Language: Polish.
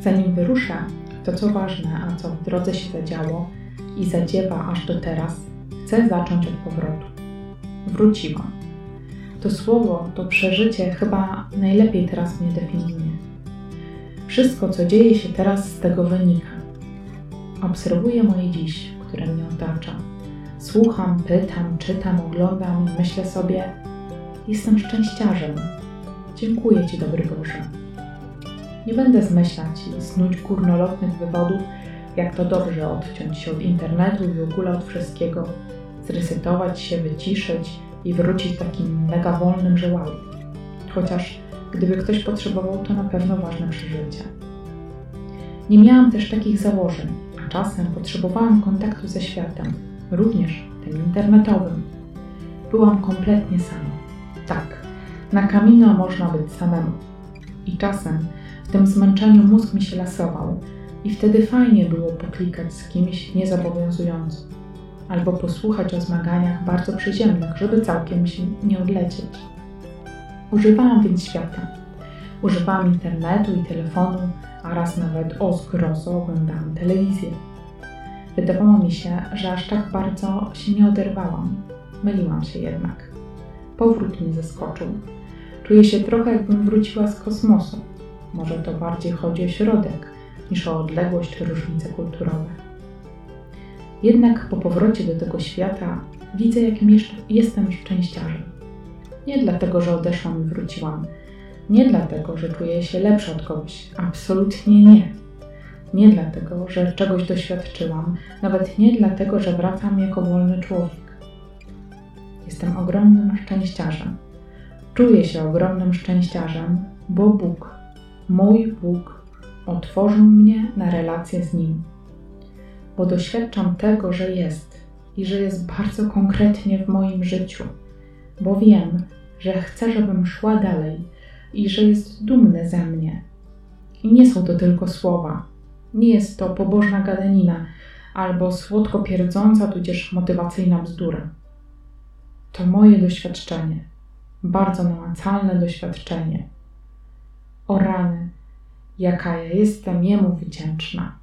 Zanim wyruszę, to co ważne, a co w drodze się zadziało i zadziewa aż do teraz, chcę zacząć od powrotu. Wróciłam. To słowo, to przeżycie chyba najlepiej teraz mnie definiuje. Wszystko, co dzieje się teraz, z tego wynika. Obserwuję moje dziś, które mnie otacza. Słucham, pytam, czytam, oglądam i myślę sobie: Jestem szczęściarzem. Dziękuję Ci, dobry Boże. Nie będę zmyślać i snuć górnolotnych wywodów, jak to dobrze odciąć się od internetu i w ogóle od wszystkiego, zresetować się, wyciszyć i wrócić takim mega wolnym żołałem. Chociaż gdyby ktoś potrzebował, to na pewno ważne przeżycie. Nie miałam też takich założeń, a czasem potrzebowałam kontaktu ze światem, również tym internetowym. Byłam kompletnie sama. Tak, na kamino można być samemu. I czasem w tym zmęczeniu mózg mi się lasował i wtedy fajnie było poklikać z kimś niezobowiązująco albo posłuchać o zmaganiach bardzo przyziemnych, żeby całkiem się nie odlecieć. Używałam więc świata. Używałam internetu i telefonu, a raz nawet o zgrozo oglądałam telewizję. Wydawało mi się, że aż tak bardzo się nie oderwałam. Myliłam się jednak. Powrót mnie zaskoczył. Czuję się trochę, jakbym wróciła z kosmosu. Może to bardziej chodzi o środek niż o odległość różnice kulturowe. Jednak po powrocie do tego świata widzę, jakim jestem szczęściarzem. Nie dlatego, że odeszłam i wróciłam. Nie dlatego, że czuję się lepsza od kogoś. Absolutnie nie. Nie dlatego, że czegoś doświadczyłam. Nawet nie dlatego, że wracam jako wolny człowiek. Jestem ogromnym szczęściarzem. Czuję się ogromnym szczęściarzem, bo Bóg, mój Bóg, otworzył mnie na relację z Nim. Bo doświadczam tego, że jest i że jest bardzo konkretnie w moim życiu, bo wiem, że chce, żebym szła dalej i że jest dumny ze mnie. I nie są to tylko słowa, nie jest to pobożna gadanina albo słodko pierdząca, tudzież motywacyjna bzdura. To moje doświadczenie, bardzo namacalne doświadczenie. O rany, jaka ja jestem Jemu wdzięczna.